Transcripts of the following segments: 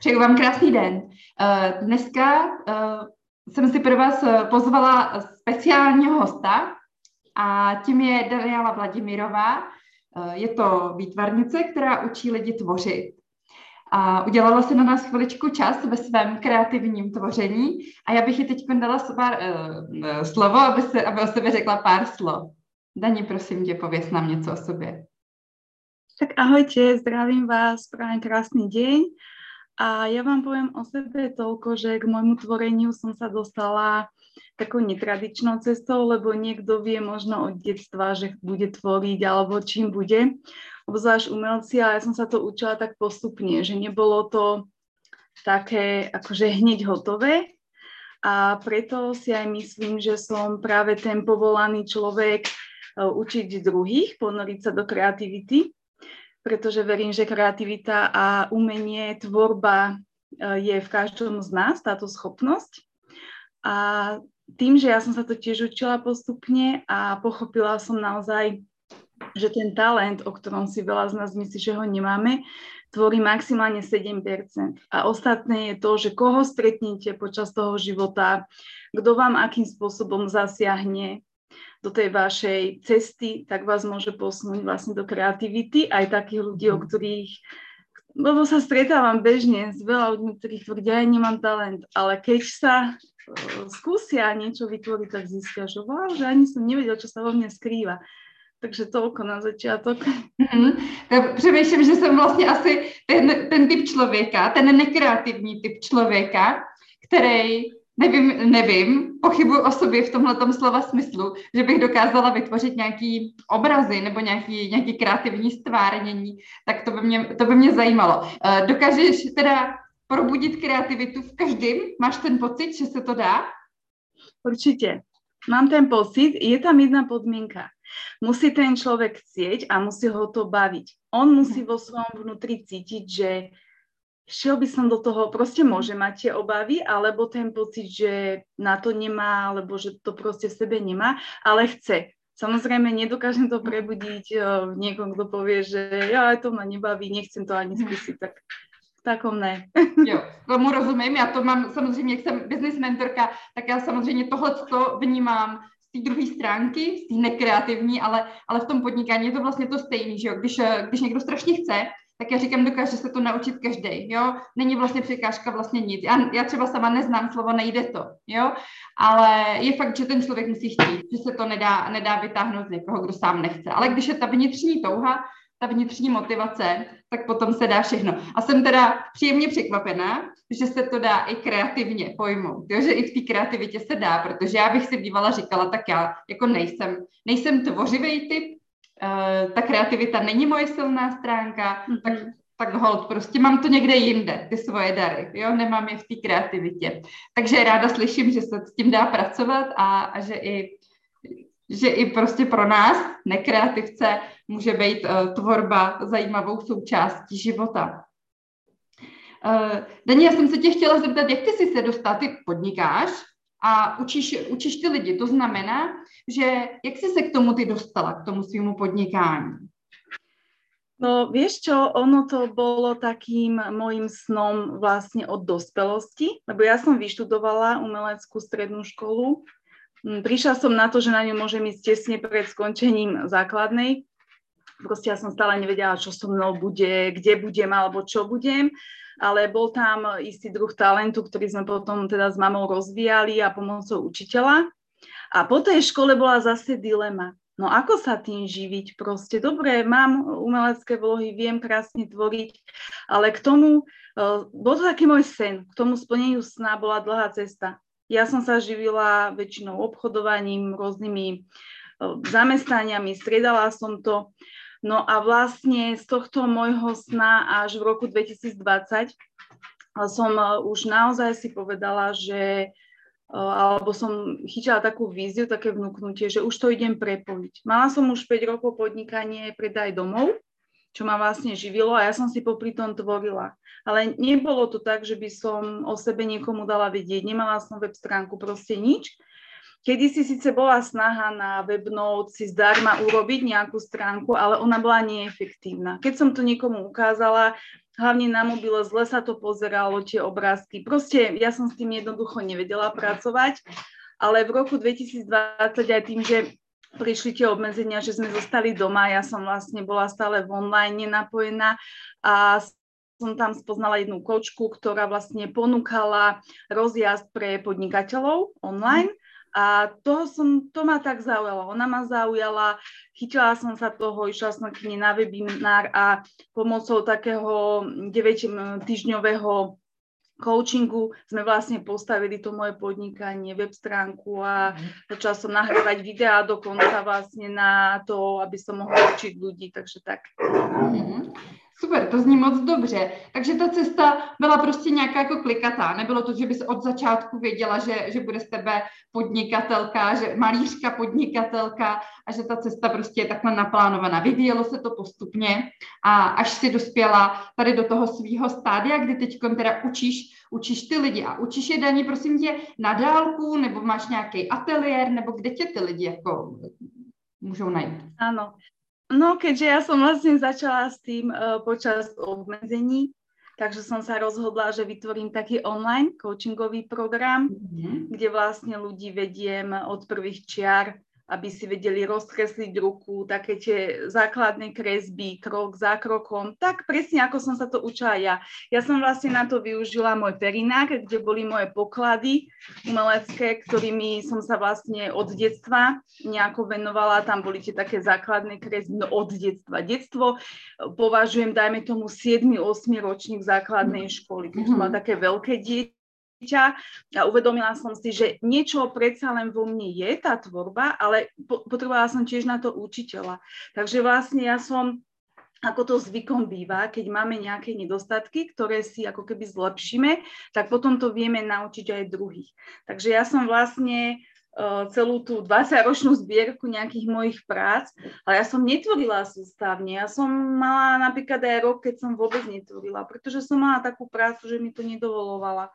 Přeju vám krásný den. Eh, dneska eh, jsem si pro vás eh, pozvala speciálního hosta a tím je Daniela Vladimirová. Je to výtvarnice, která učí lidi tvořit. A udělala si na nás chviličku čas ve svém kreativním tvoření a já bych ji teď dala pár, slovo, aby, se, aby o sebe řekla pár slov. Dani, prosím tě, pověs nám něco o sobě. Tak ahojte, zdravím vás, prajem krásny deň. A ja vám poviem o sebe toľko, že k môjmu tvoreniu som sa dostala takou netradičnou cestou, lebo niekto vie možno od detstva, že bude tvoriť alebo čím bude, obzvlášť umelci, ale ja som sa to učila tak postupne, že nebolo to také akože hneď hotové. A preto si aj myslím, že som práve ten povolaný človek e, učiť druhých, ponoriť sa do kreativity pretože verím, že kreativita a umenie, tvorba e, je v každom z nás, táto schopnosť. A tým, že ja som sa to tiež učila postupne a pochopila som naozaj, že ten talent, o ktorom si veľa z nás myslí, že ho nemáme, tvorí maximálne 7%. A ostatné je to, že koho stretnete počas toho života, kto vám akým spôsobom zasiahne, do tej vašej cesty, tak vás môže posunúť vlastne do kreativity, aj takých ľudí, o mhm. ktorých lebo sa stretávam bežne s veľa ľuďmi, ktorí tvrdia, ja nemám talent, ale keď sa uh, skúsia niečo vytvoriť, tak zistia, že wow, že ani som nevedel, čo sa vo mne skrýva. Takže toľko na začiatok. Mm-hmm. Přemýšlím, že jsem vlastně asi ten, ten typ člověka, ten nekreativní typ člověka, který nevím, nevím, pochybuji o sobě v tomhle slova smyslu, že bych dokázala vytvořit nějaký obrazy nebo nějaký, nějaký kreativní stvárnění, tak to by mě, to by mě zajímalo. Uh, dokážeš teda probudit kreativitu v každém? Máš ten pocit, že se to dá? Určitě. Mám ten pocit, je tam jedna podmienka. Musí ten človek chcieť a musí ho to baviť. On musí vo svojom vnútri cítiť, že šiel by som do toho, proste môže mať tie obavy, alebo ten pocit, že na to nemá, alebo že to proste v sebe nemá, ale chce. Samozrejme, nedokážem to prebudiť uh, niekom, kto povie, že ja to ma nebaví, nechcem to ani skúsiť, tak v takom ne. jo, tomu rozumím, já to mám samozřejmě, jak jsem business mentorka, tak já samozřejmě tohle to vnímám z té druhé stránky, z té nekreativní, ale, ale v tom podnikání je to vlastně to stejné, že jo, když, eh, když někdo strašně chce, tak já říkám, dokáže se to naučit každý, jo, není vlastně překážka vlastně nic. Já, já třeba sama neznám slovo, nejde to, jo, ale je fakt, že ten člověk musí chtít, že se to nedá, nedá vytáhnout z někoho, kdo sám nechce. Ale když je ta vnitřní touha, ta vnitřní motivace, tak potom se dá všechno. A jsem teda příjemně překvapená, že se to dá i kreativně pojmout, jo? že i v té kreativitě se dá, protože já bych si bývala říkala, tak já jako nejsem, nejsem tvořivý typ, uh, ta kreativita není moje silná stránka, mm-hmm. tak, tak hold, prostě mám to někde jinde, ty svoje dary, jo, nemám je v té kreativitě. Takže ráda slyším, že se s tím dá pracovat a, a že i že i prostě pro nás, nekreativce, může být uh, tvorba zajímavou součástí života. Uh, Dani, já jsem se tě chtěla zeptat, jak ty jsi se dostal, ty podnikáš, a učíš, učíš ty lidi. To znamená, že jak jsi se k tomu ty dostala, k tomu svýmu podnikání? No vieš čo, ono to bolo takým môjim snom vlastne od dospelosti, lebo ja som vyštudovala umeleckú strednú školu. Hm, prišla som na to, že na ňu môžem ísť tesne pred skončením základnej. Proste ja som stále nevedela, čo so mnou bude, kde budem alebo čo budem ale bol tam istý druh talentu, ktorý sme potom teda s mamou rozvíjali a pomocou učiteľa. A po tej škole bola zase dilema. No ako sa tým živiť? Proste dobre, mám umelecké vlohy, viem krásne tvoriť, ale k tomu, uh, bol to taký môj sen, k tomu splneniu sna bola dlhá cesta. Ja som sa živila väčšinou obchodovaním, rôznymi uh, zamestnaniami, striedala som to No a vlastne z tohto môjho sna až v roku 2020 som e, už naozaj si povedala, že e, alebo som chytila takú víziu, také vnúknutie, že už to idem prepojiť. Mala som už 5 rokov podnikanie predaj domov, čo ma vlastne živilo a ja som si popri tom tvorila. Ale nebolo to tak, že by som o sebe niekomu dala vedieť. Nemala som web stránku, proste nič. Kedy si síce bola snaha na webnote si zdarma urobiť nejakú stránku, ale ona bola neefektívna. Keď som to niekomu ukázala, hlavne na mobile zle sa to pozeralo, tie obrázky. Proste ja som s tým jednoducho nevedela pracovať, ale v roku 2020 aj tým, že prišli tie obmedzenia, že sme zostali doma, ja som vlastne bola stále v online napojená a som tam spoznala jednu kočku, ktorá vlastne ponúkala rozjazd pre podnikateľov online. A to, som, to ma tak zaujalo. Ona ma zaujala, chytila som sa toho, išla som k nej na webinár a pomocou takého 9-týždňového coachingu sme vlastne postavili to moje podnikanie, web stránku a mhm. začala som nahrávať videá dokonca vlastne na to, aby som mohla učiť ľudí, takže tak. Mm-hmm. Super, to zní moc dobře. Takže ta cesta byla prostě nějaká jako klikatá. Nebylo to, že bys od začátku věděla, že, že bude z tebe podnikatelka, že malířka podnikatelka a že ta cesta prostě je takhle naplánovaná. Vyvíjelo se to postupně a až si dospěla tady do toho svého stádia, kdy teď teda učíš, učíš ty lidi a učíš je daní, prosím tě, na dálku, nebo máš nějaký ateliér, nebo kde tě ty lidi jako můžou najít? Ano, No, keďže ja som vlastne začala s tým uh, počas obmedzení, takže som sa rozhodla, že vytvorím taký online coachingový program, mm-hmm. kde vlastne ľudí vediem od prvých čiar aby si vedeli rozkresliť ruku, také tie základné kresby, krok za krokom, tak presne ako som sa to učila ja. Ja som vlastne na to využila môj perinák, kde boli moje poklady umelecké, ktorými som sa vlastne od detstva nejako venovala. Tam boli tie také základné kresby, no od detstva. Detstvo považujem, dajme tomu, 7-8 ročník základnej školy, keď mm-hmm. také veľké dieťa dieťa a uvedomila som si, že niečo predsa len vo mne je, tá tvorba, ale po, potrebovala som tiež na to učiteľa. Takže vlastne ja som ako to zvykom býva, keď máme nejaké nedostatky, ktoré si ako keby zlepšíme, tak potom to vieme naučiť aj druhých. Takže ja som vlastne uh, celú tú 20-ročnú zbierku nejakých mojich prác, ale ja som netvorila sústavne. Ja som mala napríklad aj rok, keď som vôbec netvorila, pretože som mala takú prácu, že mi to nedovolovala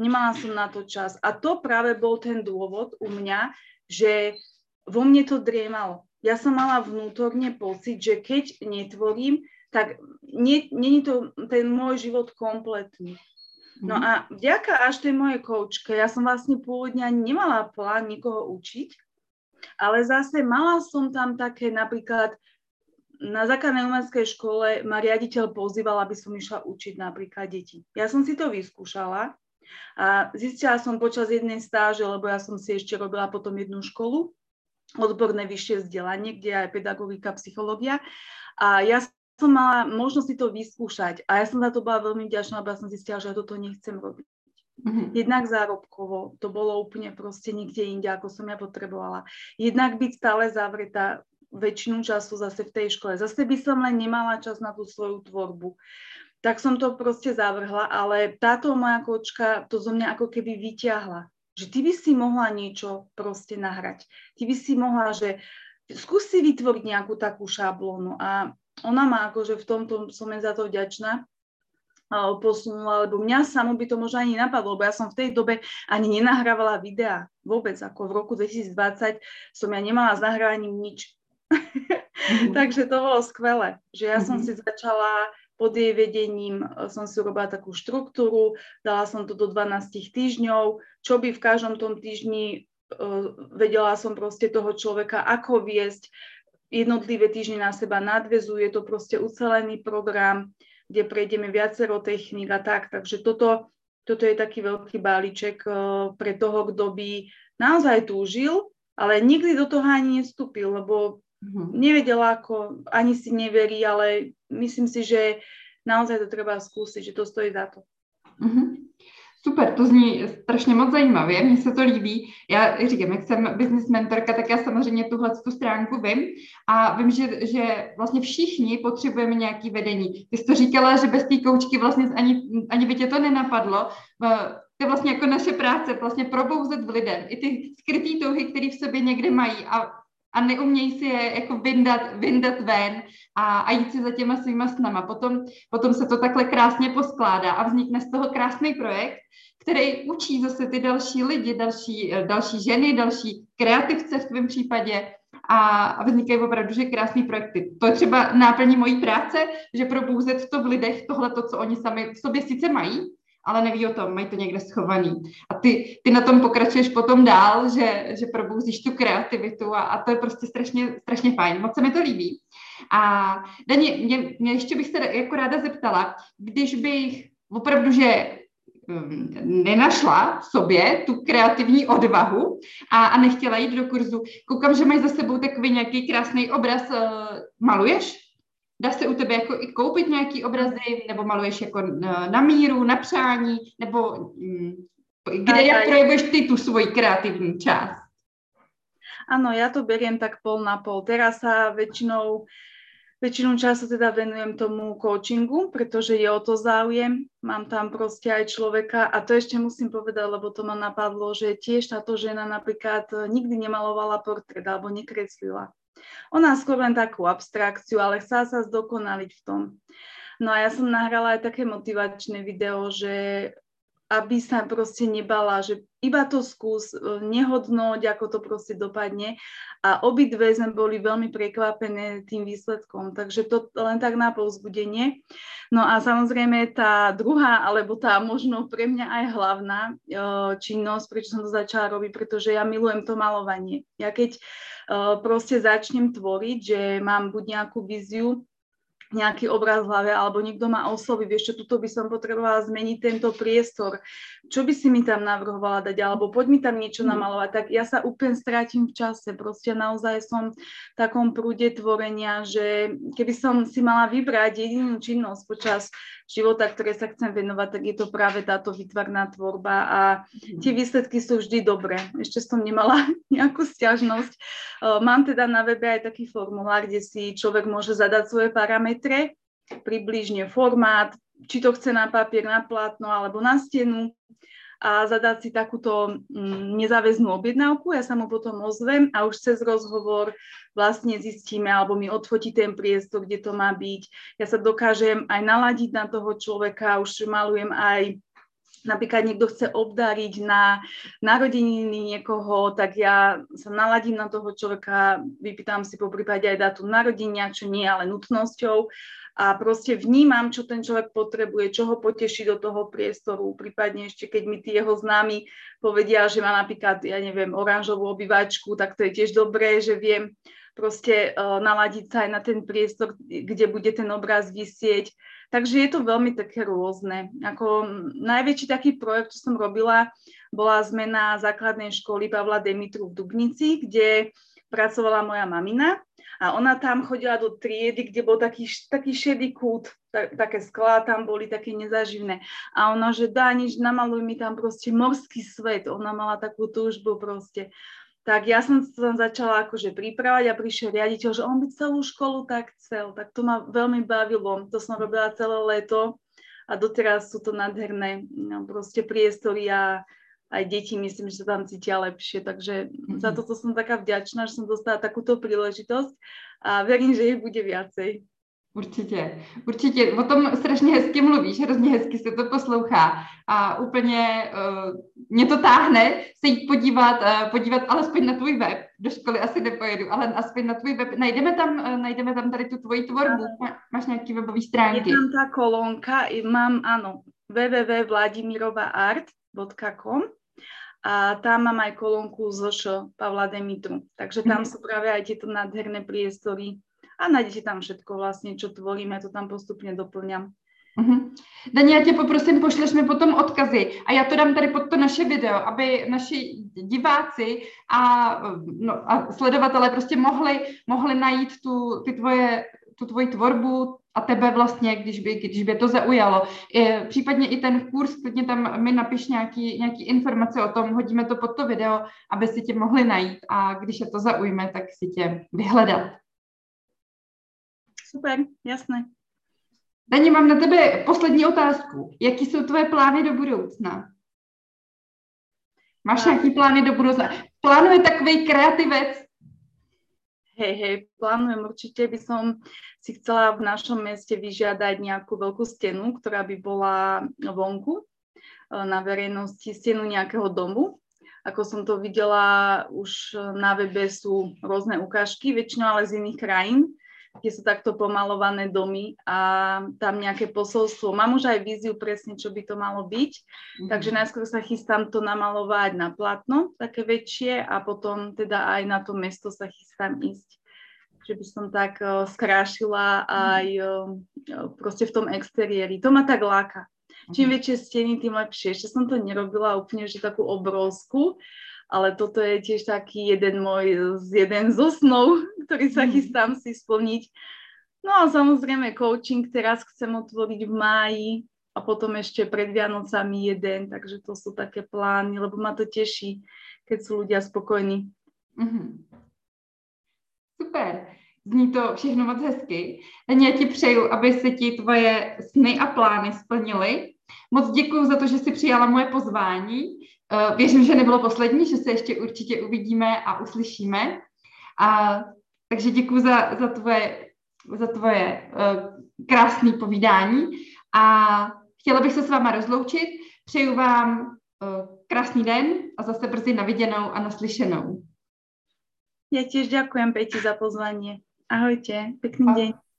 nemala som na to čas. A to práve bol ten dôvod u mňa, že vo mne to driemalo. Ja som mala vnútorne pocit, že keď netvorím, tak není to ten môj život kompletný. No mhm. a vďaka až tej mojej koučke, ja som vlastne pôvodne ani nemala plán nikoho učiť, ale zase mala som tam také napríklad na základnej umeleckej škole ma riaditeľ pozýval, aby som išla učiť napríklad deti. Ja som si to vyskúšala a zistila som počas jednej stáže, lebo ja som si ešte robila potom jednu školu, odborné vyššie vzdelanie, kde je aj pedagogika, psychológia. A ja som mala možnosť si to vyskúšať a ja som za to bola veľmi vďačná, lebo ja som zistila, že ja toto nechcem robiť. Mm-hmm. Jednak zárobkovo, to bolo úplne proste nikde inde, ako som ja potrebovala. Jednak byť stále zavretá väčšinu času zase v tej škole. Zase by som len nemala čas na tú svoju tvorbu tak som to proste zavrhla, ale táto moja kočka to zo mňa ako keby vyťahla. Že ty by si mohla niečo proste nahrať. Ty by si mohla, že skúsi vytvoriť nejakú takú šablónu a ona ma akože v tomto som za to vďačná, posunula, lebo mňa samo by to možno ani napadlo, lebo ja som v tej dobe ani nenahrávala videá vôbec, ako v roku 2020 som ja nemala s nahrávaním nič. Mm-hmm. Takže to bolo skvelé, že ja mm-hmm. som mhm. si začala pod jej vedením e, som si urobila takú štruktúru, dala som to do 12 týždňov, čo by v každom tom týždni uh, vedela som proste toho človeka, ako viesť, jednotlivé týždne na seba nadvezuje, to proste ucelený program, kde prejdeme viacero techník a tak, takže toto, toto je taký veľký balíček uh, pre toho, kto by naozaj túžil, ale nikdy do toho ani nestúpil, lebo Uh-huh. Nevedela ako, ani si neverí, ale myslím si, že naozaj to treba skúsiť, že to stojí za to. Uh-huh. Super, to zní strašně moc zajímavě, mně se to líbí. Já říkám, jak jsem business mentorka, tak já samozřejmě tuhle tu stránku vím a vím, že, že vlastně všichni potřebujeme nějaký vedení. Ty jsi to říkala, že bez té koučky vlastně ani, ani by tě to nenapadlo. To je vlastně jako naše práce, vlastně probouzet v lidem i ty skrytý touhy, které v sobě někde mají a a neumějí si je jako vyndat, vyndat ven a, a jít si za těma svýma snama. Potom, potom se to takhle krásně poskládá a vznikne z toho krásný projekt, který učí zase ty další lidi, další, další ženy, další kreativce v tvém případě a, vznikají opravdu že krásné projekty. To je třeba náplní mojí práce, že probouzet to v lidech, tohle to, co oni sami v sobě sice mají, ale neví o tom, mají to někde schovaný. A ty, ty na tom pokračuješ potom dál, že, že probouzíš tu kreativitu a, a to je prostě strašně, strašně fajn. Moc se mi to líbí. A Dani, mě, mě ještě bych se jako ráda zeptala, když bych opravdu, že um, nenašla v sobě tu kreativní odvahu a, a nechtěla jít do kurzu. Koukám, že máš za sebou takový nějaký krásný obraz. Uh, maluješ? Dá se u tebe jako i koupit nějaký obrazy, nebo maluješ jako na, na míru, na přání, nebo um, kde jak projevuješ ty tu svoji kreativní část? Áno, ja to beriem tak pol na pol. Teraz sa väčšinou Väčšinu času teda venujem tomu coachingu, pretože je o to záujem. Mám tam proste aj človeka a to ešte musím povedať, lebo to ma napadlo, že tiež táto žena napríklad nikdy nemalovala portrét alebo nekreslila. Ona skôr len takú abstrakciu, ale chcela sa zdokonaliť v tom. No a ja som nahrala aj také motivačné video, že aby sa proste nebala, že iba to skús, e, nehodnoť, ako to proste dopadne. A obidve sme boli veľmi prekvapené tým výsledkom, takže to len tak na povzbudenie. No a samozrejme tá druhá, alebo tá možno pre mňa aj hlavná e, činnosť, prečo som to začala robiť, pretože ja milujem to malovanie. Ja keď e, proste začnem tvoriť, že mám buď nejakú víziu, nejaký obraz v hlave, alebo niekto ma osloví, vieš čo, tuto by som potrebovala zmeniť tento priestor, čo by si mi tam navrhovala dať, alebo poď mi tam niečo mhm. namalovať, tak ja sa úplne strátim v čase, proste naozaj som v takom prúde tvorenia, že keby som si mala vybrať jedinú činnosť počas života, ktoré sa chcem venovať, tak je to práve táto vytvarná tvorba a mhm. tie výsledky sú vždy dobré. Ešte som nemala nejakú stiažnosť. Mám teda na webe aj taký formulár, kde si človek môže zadať svoje parametre, približne formát, či to chce na papier, na plátno alebo na stenu a zadať si takúto mm, nezáväznú objednávku. Ja sa mu potom ozvem a už cez rozhovor vlastne zistíme, alebo mi odfotí ten priestor, kde to má byť. Ja sa dokážem aj naladiť na toho človeka, už malujem aj napríklad niekto chce obdariť na narodeniny niekoho, tak ja sa naladím na toho človeka, vypýtam si po prípade aj dátum narodenia, čo nie je ale nutnosťou a proste vnímam, čo ten človek potrebuje, čo ho poteší do toho priestoru. Prípadne ešte, keď mi tí jeho známi povedia, že má napríklad, ja neviem, oranžovú obývačku, tak to je tiež dobré, že viem proste uh, naladiť sa aj na ten priestor, kde bude ten obraz vysieť. Takže je to veľmi také rôzne. Ako najväčší taký projekt, čo som robila, bola zmena základnej školy Pavla Demitru v Dubnici, kde pracovala moja mamina a ona tam chodila do triedy, kde bol taký, taký šedý kút, tak, také sklá tam boli, také nezaživné. A ona, že dá nič, namaluj mi tam proste morský svet. Ona mala takú túžbu proste. Tak ja som sa začala akože pripravať a prišiel riaditeľ, že on by celú školu tak chcel. Tak to ma veľmi bavilo. To som robila celé leto a doteraz sú to nádherné no, proste priestory a aj deti myslím, že sa tam cítia lepšie, takže mm-hmm. za toto som taká vďačná, že som dostala takúto príležitosť a verím, že ich bude viacej. Určitě, určitě. O tom strašně hezky mluvíš, hrozně hezky se to poslouchá a úplně uh, mě to táhne se jít podívat, uh, podívat alespoň na tvůj web. Do školy asi nepojedu, ale aspoň na tvůj web. Najdeme tam, uh, najdeme tam tady tu tvoji tvorbu. Máš nějaký webový stránky? Je tam ta kolónka, mám, ano, www.vladimirovaart.com a tam mám aj kolónku z Pavla Demitru. Takže tam mm-hmm. sú práve aj tieto nádherné priestory a nájdete tam všetko vlastne, čo tvorím, to tam postupne doplňam. Uh-huh. Dani, já tě poprosím, pošleš mi potom odkazy a já to dám tady pod to naše video, aby naši diváci a, no, a sledovatelé prostě mohli, mohli najít tu, ty tvoje, tu tvoji tvorbu, a tebe vlastně, když by, když by to zaujalo. I, případně i ten kurz, klidně tam mi napiš nějaký, nějaký informace o tom, hodíme to pod to video, aby si tě mohli najít a když je to zaujme, tak si tě vyhledat. Super, jasné. Dani, mám na tebe poslední otázku. Jaký jsou tvoje plány do budoucna? Máš nějaký plány do budoucna? Plánuje takový kreativec, Hej, hej, plánujem určite, by som si chcela v našom meste vyžiadať nejakú veľkú stenu, ktorá by bola vonku e, na verejnosti, stenu nejakého domu, ako som to videla, už na webe sú rôzne ukážky, väčšinou ale z iných krajín, kde sú takto pomalované domy a tam nejaké posolstvo. Mám už aj víziu presne, čo by to malo byť, mm-hmm. takže najskôr sa chystám to namalovať na platno, také väčšie a potom teda aj na to mesto sa chystám ísť že by som tak uh, skrášila aj uh, proste v tom exteriéri. To ma tak láka. Čím mhm. väčšie steny, tým lepšie. Ešte som to nerobila úplne, že takú obrovskú, ale toto je tiež taký jeden môj, jeden zo snov, ktorý sa mhm. chystám si splniť. No a samozrejme coaching teraz chcem otvoriť v máji a potom ešte pred Vianocami jeden, takže to sú také plány, lebo ma to teší, keď sú ľudia spokojní. Mm-hmm. Super. Zní to všechno moc hezky. Já ti přeju, aby se ti tvoje sny a plány splnily. Moc děkuji za to, že jsi přijala moje pozvání. Eh, věřím, že nebylo poslední, že se ještě určitě uvidíme a uslyšíme. A, takže děkuji za, za tvoje, za tvoje uh, krásné povídání a chtěla bych se s váma rozloučit. Přeju vám uh, krásný den a zase brzy naviděnou a naslyšenou. Ja tiež ďakujem Peti za pozvanie. Ahojte, pekný deň.